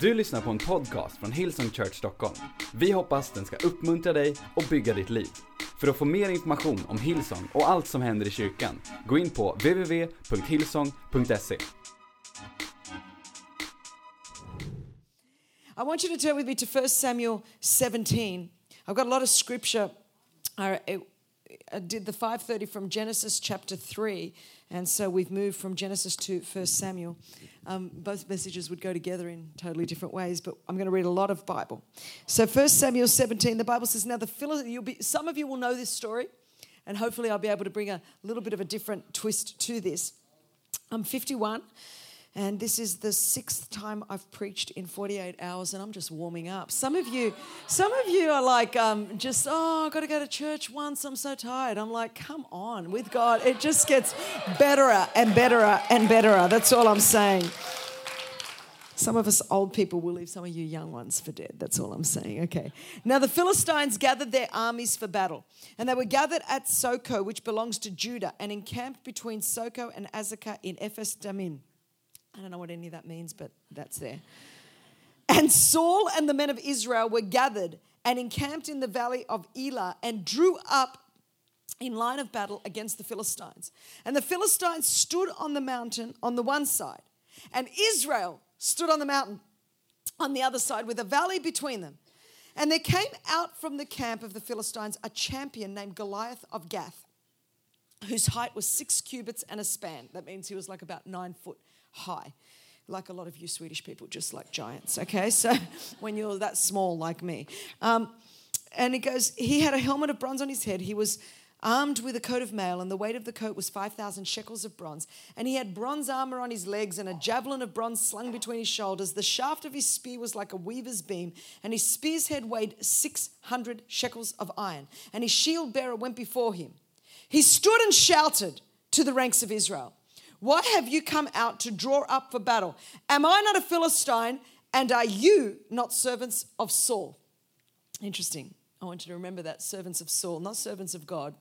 Du lyssnar på en podcast från Hillsong Church Stockholm. Vi hoppas den ska uppmuntra dig och bygga ditt liv. För att få mer information om Hillsong och allt som händer i kyrkan, gå in på www.hillsong.se. I want you to turn with me to 1 Samuel 17. I've got a lot of scripture. Uh, I did the 5:30 from Genesis chapter 3, and so we've moved from Genesis to 1 Samuel. Um, both messages would go together in totally different ways, but I'm going to read a lot of Bible. So 1 Samuel 17, the Bible says, "Now the Philistines, you'll be some of you will know this story, and hopefully I'll be able to bring a little bit of a different twist to this." I'm 51. And this is the sixth time I've preached in 48 hours, and I'm just warming up. Some of you, some of you are like, um, just oh, I've got to go to church once. I'm so tired. I'm like, come on, with God, it just gets better and better and better. That's all I'm saying. Some of us old people will leave some of you young ones for dead. That's all I'm saying. Okay. Now the Philistines gathered their armies for battle, and they were gathered at Soko, which belongs to Judah, and encamped between Soko and Azekah in Ephes Damim. I don't know what any of that means, but that's there. And Saul and the men of Israel were gathered and encamped in the valley of Elah and drew up in line of battle against the Philistines. And the Philistines stood on the mountain on the one side, and Israel stood on the mountain on the other side with a valley between them. And there came out from the camp of the Philistines a champion named Goliath of Gath, whose height was six cubits and a span. That means he was like about nine foot high. Like a lot of you Swedish people, just like giants, okay? So when you're that small like me. Um, and he goes, he had a helmet of bronze on his head. He was armed with a coat of mail, and the weight of the coat was 5,000 shekels of bronze. And he had bronze armor on his legs and a javelin of bronze slung between his shoulders. The shaft of his spear was like a weaver's beam, and his spear's head weighed 600 shekels of iron. And his shield bearer went before him. He stood and shouted to the ranks of Israel. Why have you come out to draw up for battle? Am I not a Philistine? And are you not servants of Saul? Interesting. I want you to remember that servants of Saul, not servants of God,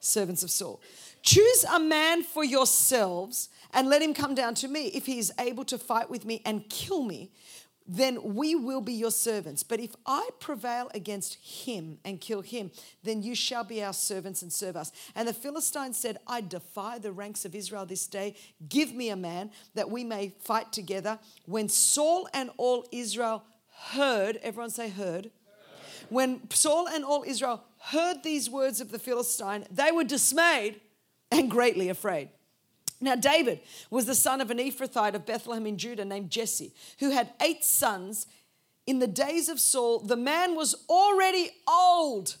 servants of Saul. Choose a man for yourselves and let him come down to me. If he is able to fight with me and kill me, then we will be your servants. But if I prevail against him and kill him, then you shall be our servants and serve us. And the Philistine said, I defy the ranks of Israel this day. Give me a man that we may fight together. When Saul and all Israel heard, everyone say, heard. When Saul and all Israel heard these words of the Philistine, they were dismayed and greatly afraid. Now, David was the son of an Ephrathite of Bethlehem in Judah named Jesse, who had eight sons. In the days of Saul, the man was already old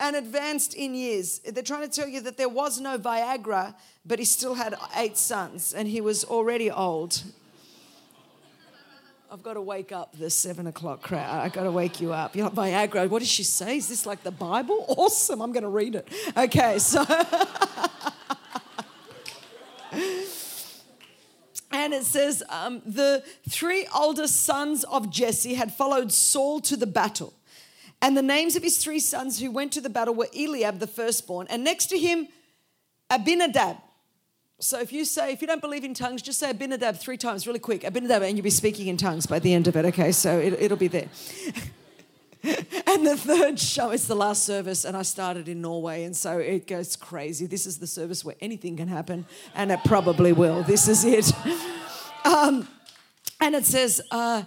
and advanced in years. They're trying to tell you that there was no Viagra, but he still had eight sons and he was already old. I've got to wake up the seven o'clock crowd. I've got to wake you up. You're like, Viagra, what does she say? Is this like the Bible? Awesome. I'm going to read it. Okay, so. and it says um, the three oldest sons of Jesse had followed Saul to the battle. And the names of his three sons who went to the battle were Eliab, the firstborn, and next to him, Abinadab. So if you say, if you don't believe in tongues, just say Abinadab three times really quick. Abinadab, and you'll be speaking in tongues by the end of it, okay? So it, will be there. and the third show is the last service, and I started in Norway, and so it goes crazy. This is the service where anything can happen, and it probably will. This is it. Um, and it says, uh,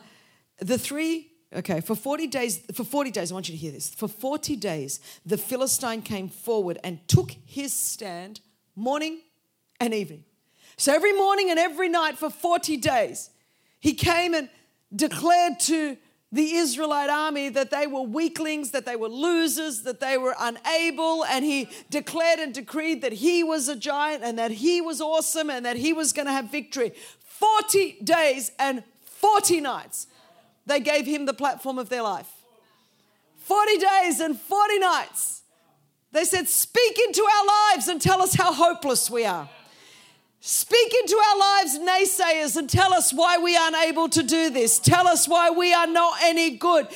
the three, okay, for 40 days, for 40 days, I want you to hear this. For 40 days, the Philistine came forward and took his stand morning and evening. So every morning and every night for 40 days, he came and declared to the Israelite army that they were weaklings, that they were losers, that they were unable, and he declared and decreed that he was a giant and that he was awesome and that he was going to have victory. 40 days and 40 nights, they gave him the platform of their life. 40 days and 40 nights. They said, Speak into our lives and tell us how hopeless we are. Speak into our lives, naysayers, and tell us why we aren't able to do this. Tell us why we are not any good.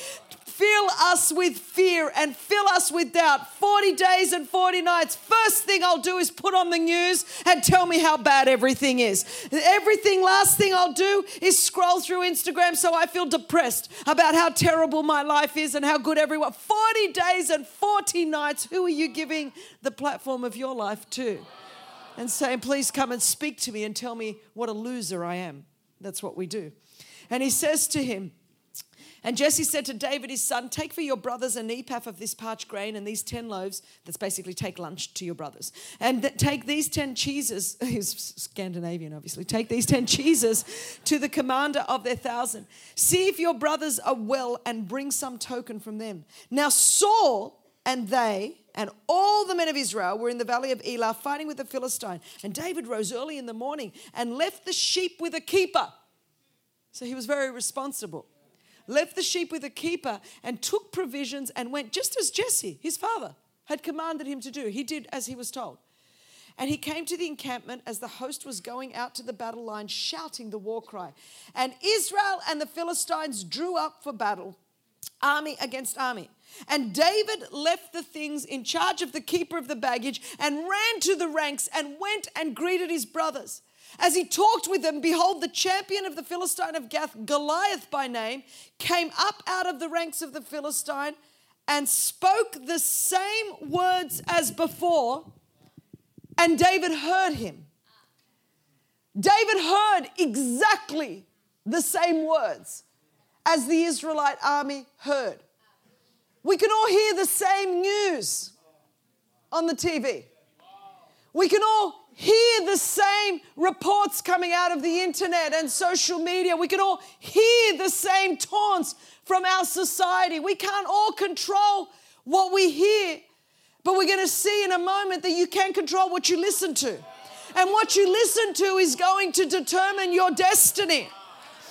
fill us with fear and fill us with doubt. 40 days and 40 nights. First thing I'll do is put on the news and tell me how bad everything is. Everything, last thing I'll do is scroll through Instagram so I feel depressed about how terrible my life is and how good everyone. 40 days and 40 nights. Who are you giving the platform of your life to? And saying, please come and speak to me and tell me what a loser I am. That's what we do. And he says to him, and Jesse said to David, his son, Take for your brothers an ephah of this parched grain and these 10 loaves. That's basically take lunch to your brothers. And th- take these 10 cheeses, he's Scandinavian, obviously. Take these 10 cheeses to the commander of their thousand. See if your brothers are well and bring some token from them. Now, Saul and they and all the men of Israel were in the valley of Elah fighting with the Philistine. And David rose early in the morning and left the sheep with a keeper. So he was very responsible left the sheep with a keeper, and took provisions and went just as Jesse, his father, had commanded him to do. He did as he was told. And he came to the encampment as the host was going out to the battle line, shouting the war cry. And Israel and the Philistines drew up for battle, army against army. And David left the things in charge of the keeper of the baggage and ran to the ranks and went and greeted his brothers. As he talked with them, behold, the champion of the Philistine of Gath, Goliath by name, came up out of the ranks of the Philistine and spoke the same words as before, and David heard him. David heard exactly the same words as the Israelite army heard. We can all hear the same news on the TV. We can all hear the same reports coming out of the internet and social media. We can all hear the same taunts from our society. We can't all control what we hear, but we're going to see in a moment that you can control what you listen to. And what you listen to is going to determine your destiny.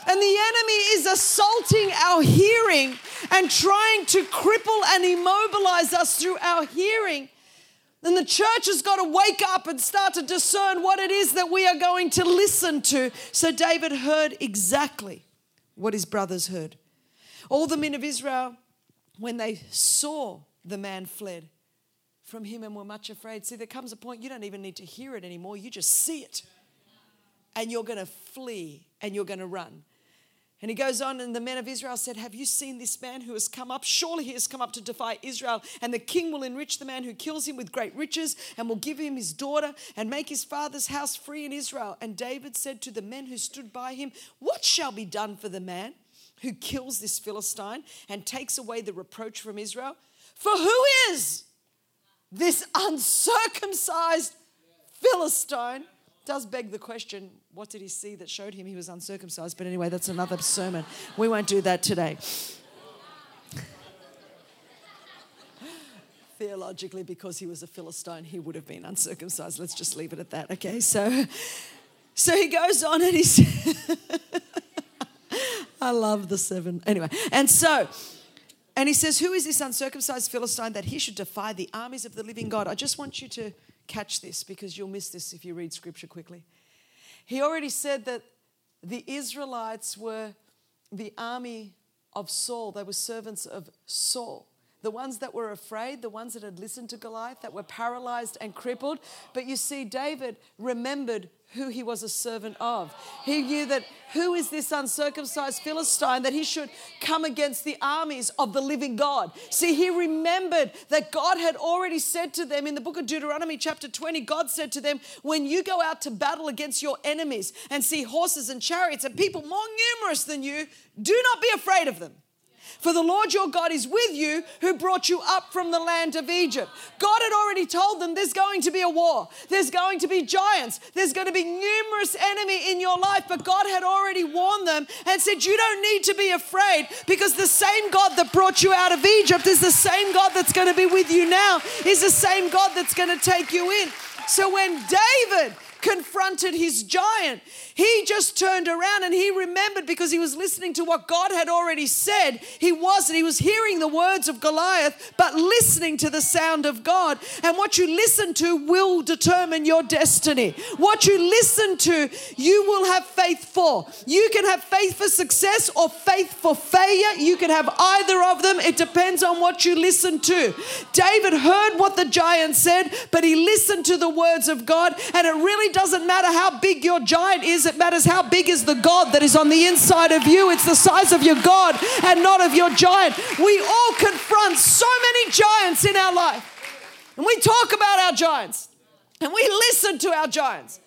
And the enemy is assaulting our hearing and trying to cripple and immobilize us through our hearing then the church has got to wake up and start to discern what it is that we are going to listen to. So David heard exactly what his brothers heard. All the men of Israel, when they saw the man fled from him and were much afraid. See, there comes a point you don't even need to hear it anymore, you just see it. And you're going to flee and you're going to run. And he goes on, and the men of Israel said, Have you seen this man who has come up? Surely he has come up to defy Israel. And the king will enrich the man who kills him with great riches, and will give him his daughter, and make his father's house free in Israel. And David said to the men who stood by him, What shall be done for the man who kills this Philistine and takes away the reproach from Israel? For who is this uncircumcised Philistine? Does beg the question what did he see that showed him he was uncircumcised? But anyway, that's another sermon. We won't do that today. Theologically, because he was a Philistine, he would have been uncircumcised. Let's just leave it at that, okay? So, so he goes on and he says, I love the seven. Anyway, and so. And he says, Who is this uncircumcised Philistine that he should defy the armies of the living God? I just want you to catch this because you'll miss this if you read scripture quickly. He already said that the Israelites were the army of Saul, they were servants of Saul. The ones that were afraid, the ones that had listened to Goliath, that were paralyzed and crippled. But you see, David remembered who he was a servant of. He knew that who is this uncircumcised Philistine that he should come against the armies of the living God. See, he remembered that God had already said to them in the book of Deuteronomy, chapter 20, God said to them, When you go out to battle against your enemies and see horses and chariots and people more numerous than you, do not be afraid of them. For the Lord your God is with you who brought you up from the land of Egypt. God had already told them there's going to be a war, there's going to be giants, there's going to be numerous enemy in your life, but God had already warned them and said, You don't need to be afraid because the same God that brought you out of Egypt is the same God that's going to be with you now, is the same God that's going to take you in. So when David confronted his giant. He just turned around and he remembered because he was listening to what God had already said. He wasn't. He was hearing the words of Goliath, but listening to the sound of God. And what you listen to will determine your destiny. What you listen to, you will have faith for. You can have faith for success or faith for failure. You can have either of them. It depends on what you listen to. David heard what the giant said, but he listened to the words of God. And it really doesn't matter how big your giant is, it matters how big is the God that is on the inside of you. It's the size of your God and not of your giant. We all confront so many giants in our life. And we talk about our giants. And we listen to our giants.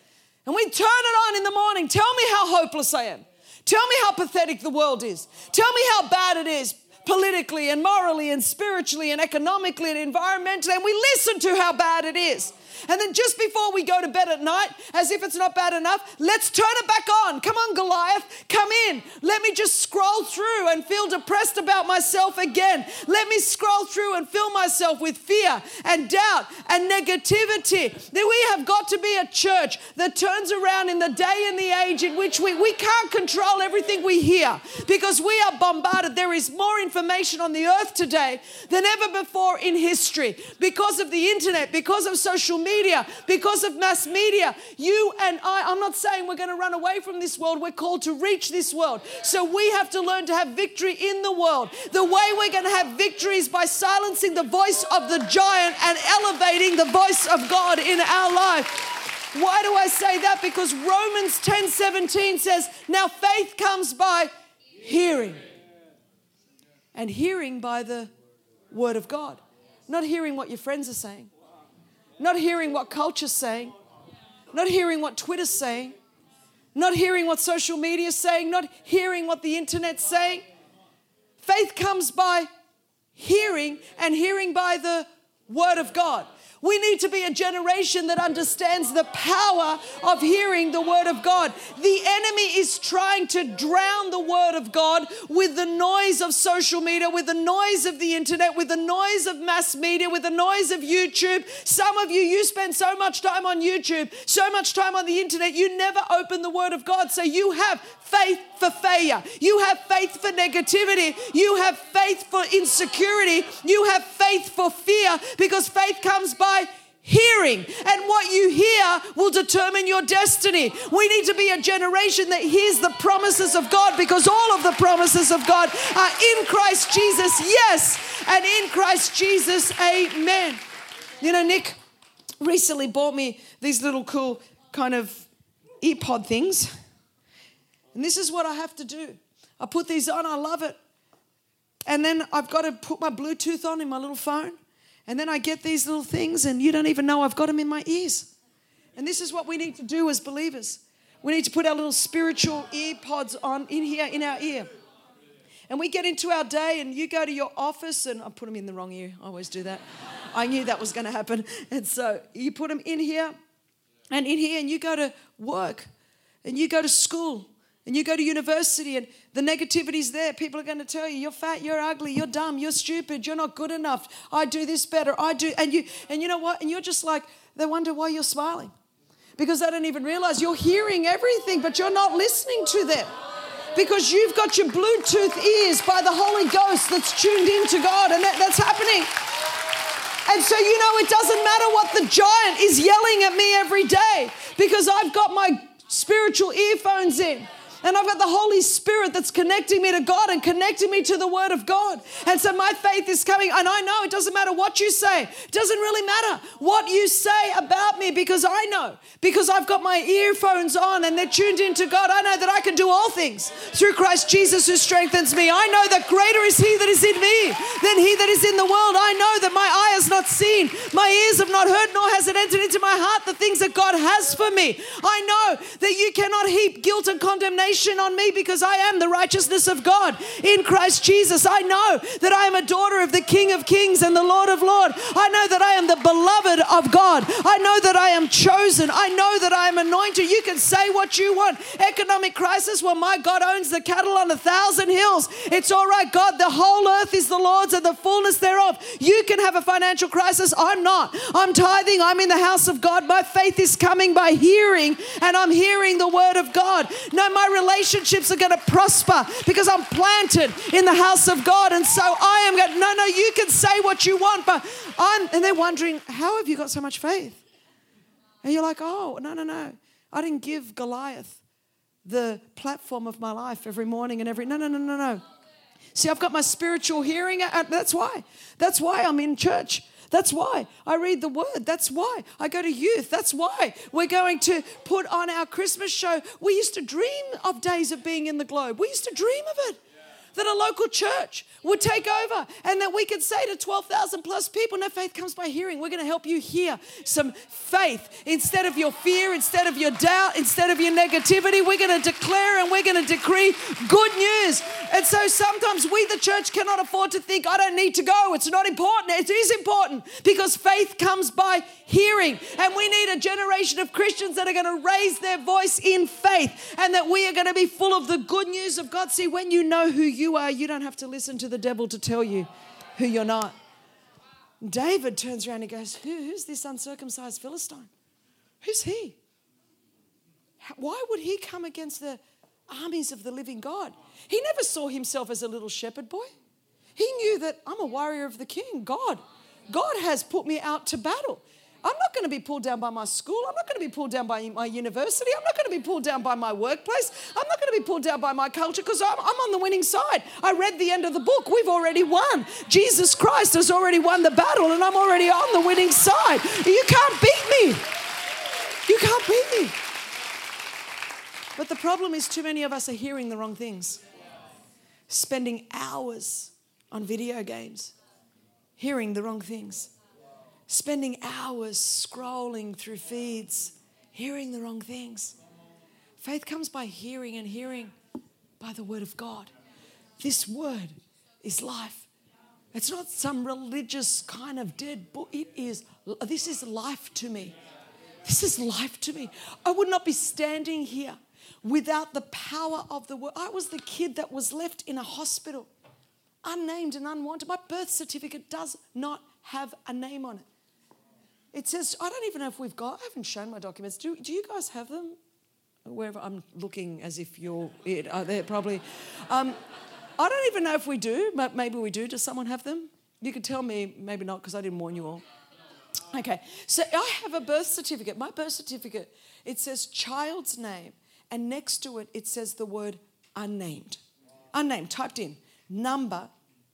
And we turn it on in the morning. Tell me how hopeless I am. Tell me how pathetic the world is. Tell me how bad it is politically and morally and spiritually and economically and environmentally. And we listen to how bad it is. And then just before we go to bed at night, as if it's not bad enough, let's turn it back on. Come on, Goliath, come in. Let me just scroll through and feel depressed about myself again. Let me scroll through and fill myself with fear and doubt and negativity. Then we have got to be a church that turns around in the day and the age in which we, we can't control everything we hear because we are bombarded. There is more information on the earth today than ever before in history because of the internet, because of social media media, because of mass media. You and I, I'm not saying we're going to run away from this world. We're called to reach this world. So we have to learn to have victory in the world. The way we're going to have victory is by silencing the voice of the giant and elevating the voice of God in our life. Why do I say that? Because Romans 10 17 says, Now faith comes by hearing, and hearing by the word of God, not hearing what your friends are saying not hearing what culture's saying, not hearing what Twitter's saying, not hearing what social media's saying, not hearing what the internet's saying. Faith comes by hearing and hearing by the word of God. We need to be a generation that understands the power of hearing the word of God. The enemy is trying to drown the word of God with the noise of social media, with the noise of the internet, with the noise of mass media, with the noise of YouTube. Some of you, you spend so much time on YouTube, so much time on the internet, you never open the word of God. So you have faith for failure. You have faith for negativity. You have faith for insecurity. You have faith for fear because faith comes by hearing. And what you hear will determine your destiny. We need to be a generation that hears the promises of God because all of the promises of God are in Christ Jesus, yes, and in Christ Jesus, amen. You know, Nick recently bought me these little cool kind of earpod things. And this is what I have to do. I put these on, I love it. And then I've got to put my Bluetooth on in my little phone. And then I get these little things, and you don't even know I've got them in my ears. And this is what we need to do as believers. We need to put our little spiritual ear pods on in here, in our ear. And we get into our day, and you go to your office, and I put them in the wrong ear. I always do that. I knew that was going to happen. And so you put them in here and in here, and you go to work, and you go to school, and you go to university and the negativity's there. People are going to tell you, you're fat, you're ugly, you're dumb, you're stupid, you're not good enough. I do this better. I do. And you, and you know what? And you're just like, they wonder why you're smiling. Because they don't even realize you're hearing everything, but you're not listening to them. Because you've got your Bluetooth ears by the Holy Ghost that's tuned into God, and that, that's happening. And so, you know, it doesn't matter what the giant is yelling at me every day because I've got my spiritual earphones in. And I've got the Holy Spirit that's connecting me to God and connecting me to the Word of God. And so my faith is coming. And I know it doesn't matter what you say, it doesn't really matter what you say about me because I know, because I've got my earphones on and they're tuned into God. I know that I can do all things through Christ Jesus who strengthens me. I know that greater is He that is in me than He that is in the world. I know that my eye has not seen, my ears have not heard, nor has it entered into my heart the things that God has for me. I know that you cannot heap guilt and condemnation condemnation on me because I am the righteousness of God in Christ Jesus. I know that I am a daughter of the King of Kings and the Lord of Lords. I know that I am the beloved of God. I know that I am chosen. I know that I am anointed. You can say what you want. Economic crisis, well, my God owns the cattle on a thousand hills. It's all right, God, the whole earth is the Lord's and the fullness thereof. You can have a financial crisis. I'm not. I'm tithing. I'm in the house of God. My faith is coming by hearing, and I'm hearing the word of God. No, my relationships are going to prosper because I'm planted in the house of God. And so I am going, no, no, you can say what you want, but I'm, and they're wondering, how have you got so much faith? And you're like, oh, no, no, no. I didn't give Goliath the platform of my life every morning and every, no, no, no, no, no. See, I've got my spiritual hearing. That's why. That's why I'm in church. That's why I read the word. That's why I go to youth. That's why we're going to put on our Christmas show. We used to dream of days of being in the globe. We used to dream of it that a local church would take over and that we could say to 12,000 plus people, no faith comes by hearing. We're going to help you hear some faith instead of your fear, instead of your doubt, instead of your negativity. We're going to declare and we're going to decree good news. And so sometimes we, the church, cannot afford to think, I don't need to go. It's not important. It is important because faith comes by hearing. And we need a generation of Christians that are going to raise their voice in faith and that we are going to be full of the good news of God. See, when you know who you are, you don't have to listen to the devil to tell you who you're not. David turns around and goes, who, Who's this uncircumcised Philistine? Who's he? Why would he come against the armies of the living God? He never saw himself as a little shepherd boy. He knew that I'm a warrior of the king, God. God has put me out to battle. I'm not going to be pulled down by my school. I'm not going to be pulled down by my university. I'm not going to be pulled down by my workplace. I'm not going to be pulled down by my culture because I'm, I'm, on the winning side. I read the end of the book. We've already won. Jesus Christ has already won the battle and I'm already on the winning side. You can't beat me. You can't beat me. But the problem is, too many of us are hearing the wrong things, spending hours on video games, hearing the wrong things spending hours scrolling through feeds, hearing the wrong things. Faith comes by hearing, and hearing by the word of God. This word is life. It's not some religious kind of dead book. It is, this is life to me. This is life to me. I would not be standing here without the power of the word. I was the kid that was left in a hospital, unnamed and unwanted. My birth certificate does not have a name on it. It says, I don't even know if we've got, I haven't shown my documents. Do, do you guys have them? Wherever I'm looking as if you're it. Uh, they're probably. Um, I don't even know if we do, but maybe we do. Does someone have them? You could tell me, maybe not, because I didn't warn you all. Okay, so I have a birth certificate. My birth certificate, it says child's name, and next to it, it says the word unnamed. Unnamed, typed in, number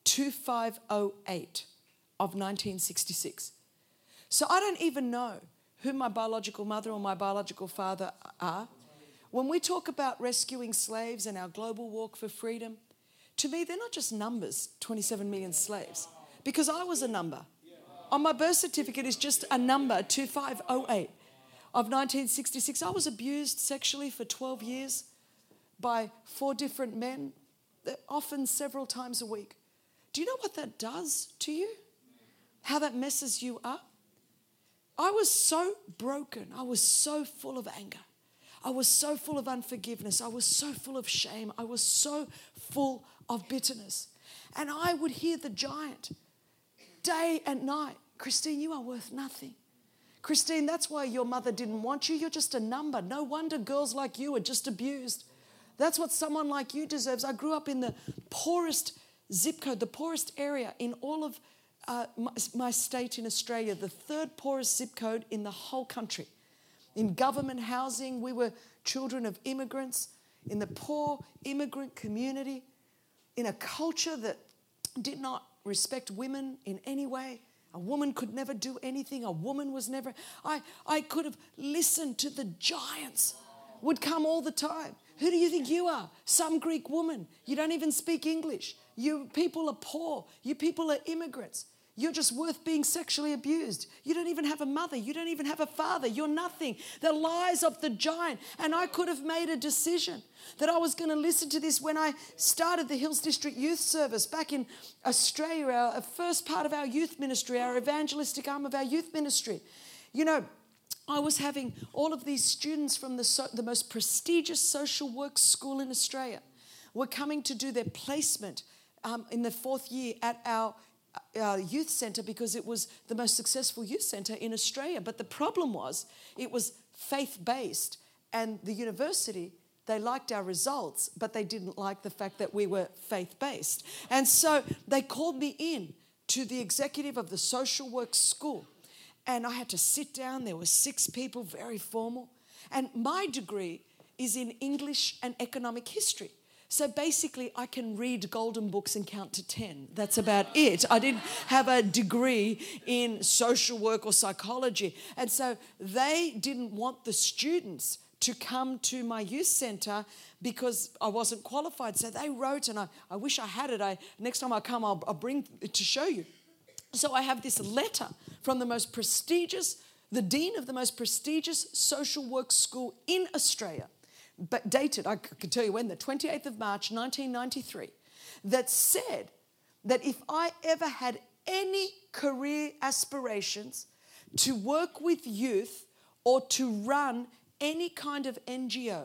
2508 of 1966. So I don't even know who my biological mother or my biological father are. When we talk about rescuing slaves and our global walk for freedom, to me, they're not just numbers 27 million slaves, because I was a number. On my birth certificate is just a number 2508 of 1966. I was abused sexually for 12 years by four different men, often several times a week. Do you know what that does to you? How that messes you up? I was so broken. I was so full of anger. I was so full of unforgiveness. I was so full of shame. I was so full of bitterness. And I would hear the giant day and night Christine, you are worth nothing. Christine, that's why your mother didn't want you. You're just a number. No wonder girls like you are just abused. That's what someone like you deserves. I grew up in the poorest zip code, the poorest area in all of uh, my, my state in Australia, the third poorest zip code in the whole country. In government housing, we were children of immigrants, in the poor immigrant community, in a culture that did not respect women in any way. A woman could never do anything. A woman was never. I, I could have listened to the giants, would come all the time. Who do you think you are? Some Greek woman. You don't even speak English. You people are poor. You people are immigrants. You're just worth being sexually abused. You don't even have a mother. You don't even have a father. You're nothing. The lies of the giant. And I could have made a decision that I was going to listen to this when I started the Hills District Youth Service back in Australia, our first part of our youth ministry, our evangelistic arm of our youth ministry. You know, I was having all of these students from the, so, the most prestigious social work school in Australia were coming to do their placement um, in the fourth year at our our youth centre because it was the most successful youth centre in Australia. But the problem was it was faith based, and the university. They liked our results, but they didn't like the fact that we were faith based. And so they called me in to the executive of the social work school. And I had to sit down. There were six people, very formal. And my degree is in English and economic history. So basically, I can read golden books and count to 10. That's about it. I didn't have a degree in social work or psychology. And so they didn't want the students to come to my youth center because I wasn't qualified. So they wrote, and I, I wish I had it. I, next time I come, I'll, I'll bring it to show you. So I have this letter from the most prestigious, the dean of the most prestigious social work school in Australia but dated, I can tell you when, the 28th of March 1993, that said that if I ever had any career aspirations to work with youth or to run any kind of NGO,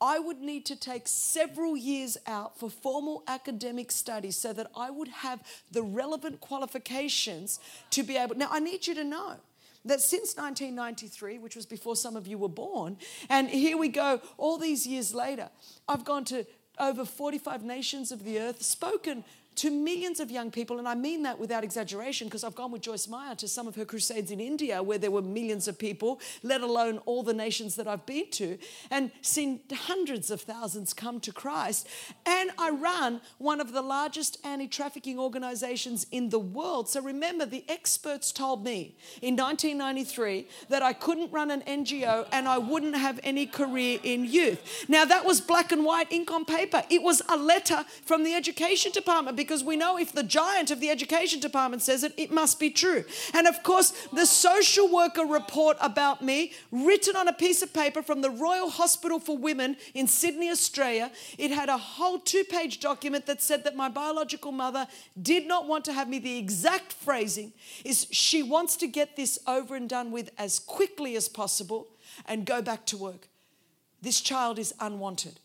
I would need to take several years out for formal academic studies so that I would have the relevant qualifications to be able. Now, I need you to know that since 1993, which was before some of you were born, and here we go, all these years later, I've gone to over 45 nations of the earth, spoken to millions of young people, and I mean that without exaggeration because I've gone with Joyce Meyer to some of her crusades in India where there were millions of people, let alone all the nations that I've been to, and seen hundreds of thousands come to Christ. And I run one of the largest anti trafficking organizations in the world. So remember, the experts told me in 1993 that I couldn't run an NGO and I wouldn't have any career in youth. Now, that was black and white ink on paper, it was a letter from the education department because we know if the giant of the education department says it, it must be true. And of course, the social worker report about me, written on a piece of paper from the Royal Hospital for Women in Sydney, Australia, it had a whole two page document that said that my biological mother did not want to have me. The exact phrasing is she wants to get this over and done with as quickly as possible and go back to work. This child is unwanted.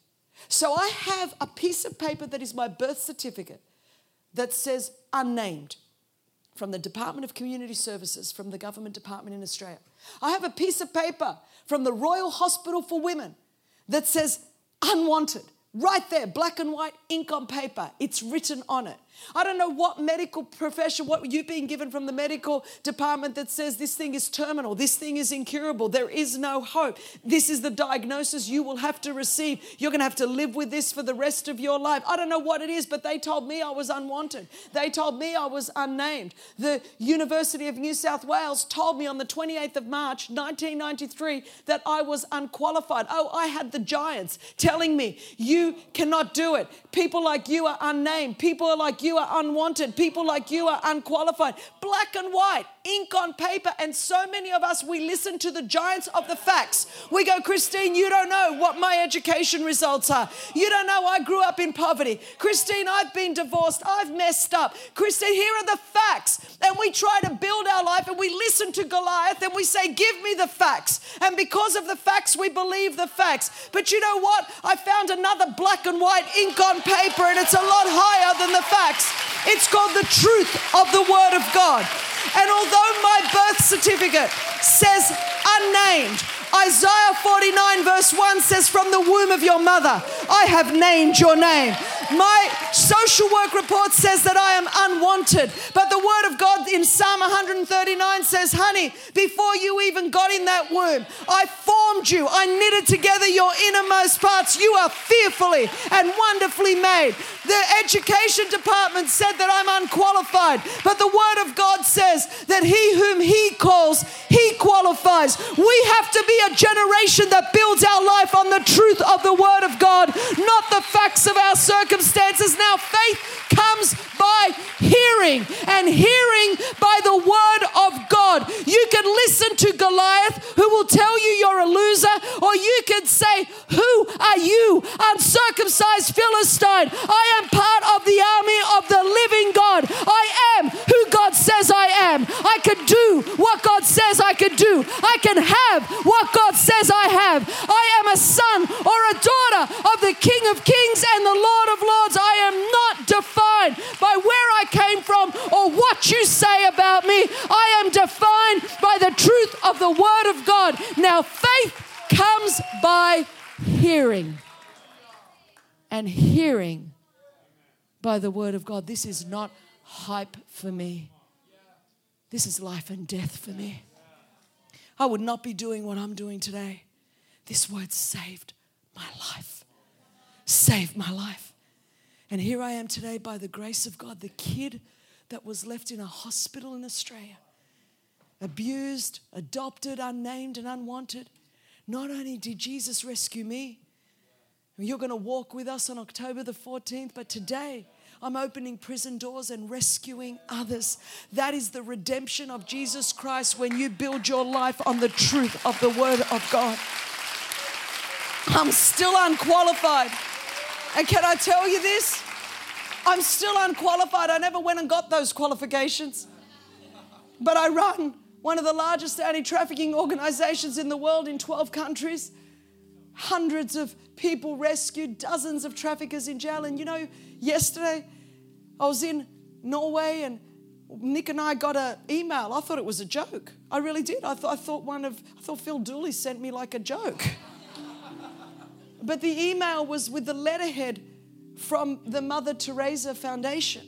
So I have a piece of paper that is my birth certificate that says unnamed from the Department of Community Services, from the government department in Australia. I have a piece of paper from the Royal Hospital for Women that says unwanted. Right there, black and white, ink on paper. It's written on it. I don't know what medical profession, what you've been given from the medical department that says this thing is terminal, this thing is incurable, there is no hope. This is the diagnosis you will have to receive. You're going to have to live with this for the rest of your life. I don't know what it is, but they told me I was unwanted. They told me I was unnamed. The University of New South Wales told me on the 28th of March 1993 that I was unqualified. Oh, I had the giants telling me, you cannot do it. People like you are unnamed. People are like you are unwanted. People like you are unqualified. Black and white, ink on paper. And so many of us, we listen to the giants of the facts. We go, Christine, you don't know what my education results are. You don't know I grew up in poverty. Christine, I've been divorced. I've messed up. Christine, here are the facts. And we try to build our life and we listen to Goliath and we say, Give me the facts. And because of the facts, we believe the facts. But you know what? I found another black and white ink on paper and it's a lot higher than the facts. It's called the truth of the Word of God. And although my birth certificate says unnamed, Isaiah 49, verse 1 says, From the womb of your mother, I have named your name. My social work report says that I am unwanted. But the word of God in Psalm 139 says, Honey, before you even got in that womb, I formed you. I knitted together your innermost parts. You are fearfully and wonderfully made. The education department said that I'm unqualified. But the word of God says that he whom he calls, he qualifies. We have to be a generation that builds our life on the truth of the word of God, not the facts of our circumstances. Now, faith comes by hearing and hearing by the word of God. You can listen to Goliath, who will tell you you're a loser, or you can say, Who are you, uncircumcised Philistine? I am part of the army of the living God. I am who God says I am. I can do what God says I can do. I can have what God says I have. I am a son or a daughter of the King of Kings and the Lord of Lords. I am not defined by where I came from or what you say about me. I am defined by the truth of the Word of God. Now, faith comes by hearing, and hearing by the Word of God. This is not hype for me, this is life and death for me. I would not be doing what I'm doing today. This word saved my life. Saved my life. And here I am today by the grace of God, the kid that was left in a hospital in Australia, abused, adopted, unnamed, and unwanted. Not only did Jesus rescue me, you're going to walk with us on October the 14th, but today, I'm opening prison doors and rescuing others. That is the redemption of Jesus Christ when you build your life on the truth of the Word of God. I'm still unqualified. And can I tell you this? I'm still unqualified. I never went and got those qualifications. But I run one of the largest anti trafficking organizations in the world in 12 countries. Hundreds of people rescued, dozens of traffickers in jail. And you know, yesterday I was in Norway and Nick and I got an email. I thought it was a joke. I really did. I, th- I thought one of, I thought Phil Dooley sent me like a joke. but the email was with the letterhead from the Mother Teresa Foundation.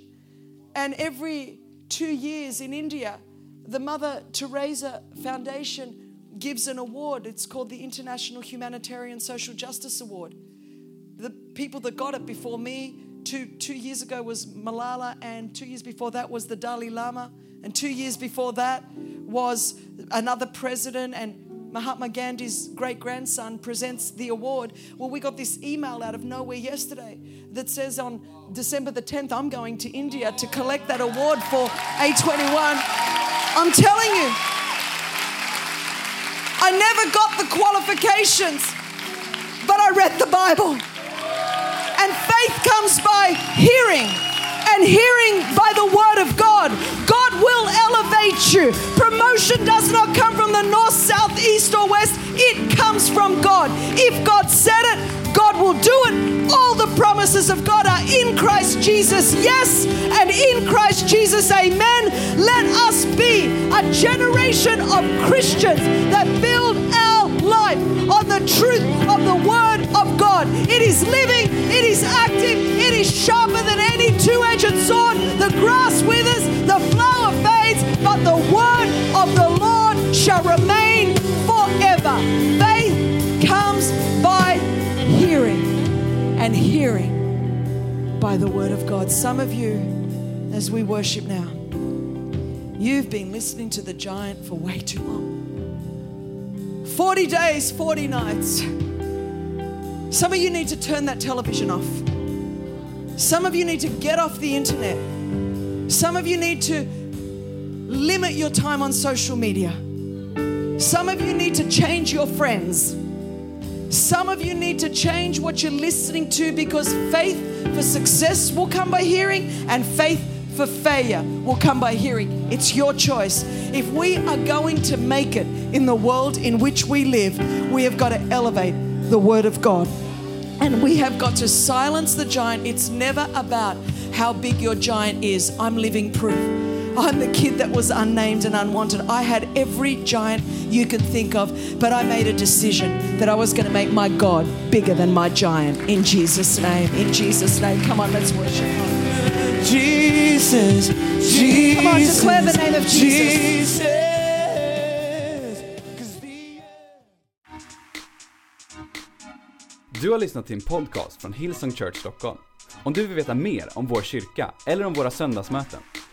And every two years in India, the Mother Teresa Foundation gives an award. It's called the International Humanitarian Social Justice Award. The people that got it before me, two, two years ago was Malala, and two years before that was the Dalai Lama, and two years before that was another president, and Mahatma Gandhi's great grandson presents the award. Well, we got this email out of nowhere yesterday that says on December the 10th, I'm going to India to collect that award for A21. I'm telling you, I never got the qualifications, but I read the Bible. And faith comes by hearing, and hearing by the word of God. God will you. Promotion does not come from the north, south, east, or west, it comes from God. If God said it, God will do it. All the promises of God are in Christ Jesus, yes, and in Christ Jesus, amen. Let us be a generation of Christians that build and hearing by the Word of God. Some of you, as we worship now, you've been listening to the giant for way too long. 40 days, 40 nights. Some of you need to turn that television off. Some of you need to get off the internet. Some of you need to limit your time on social media. Some of you need to change your friends. Some of you need to change what you're listening to because faith for success will come by hearing and faith for failure will come by hearing. It's your choice. If we are going to make it in the world in which we live, we have got to elevate the Word of God. And we have got to silence the giant. It's never about how big your giant is. I'm living proof. I'm the kid that was unnamed and unwanted. I had every giant you could think of, but I made a decision that I was going to make my God bigger than my giant in Jesus' name. In Jesus' name. Come on, let's worship. Jesus, Jesus. Come on, declare the name of Jesus. Jesus. 'Cause the- Du har lyssnat till en podcast från Hillsong Church Stockholm. Om du vill veta mer om vår kyrka eller om våra söndagsmöten,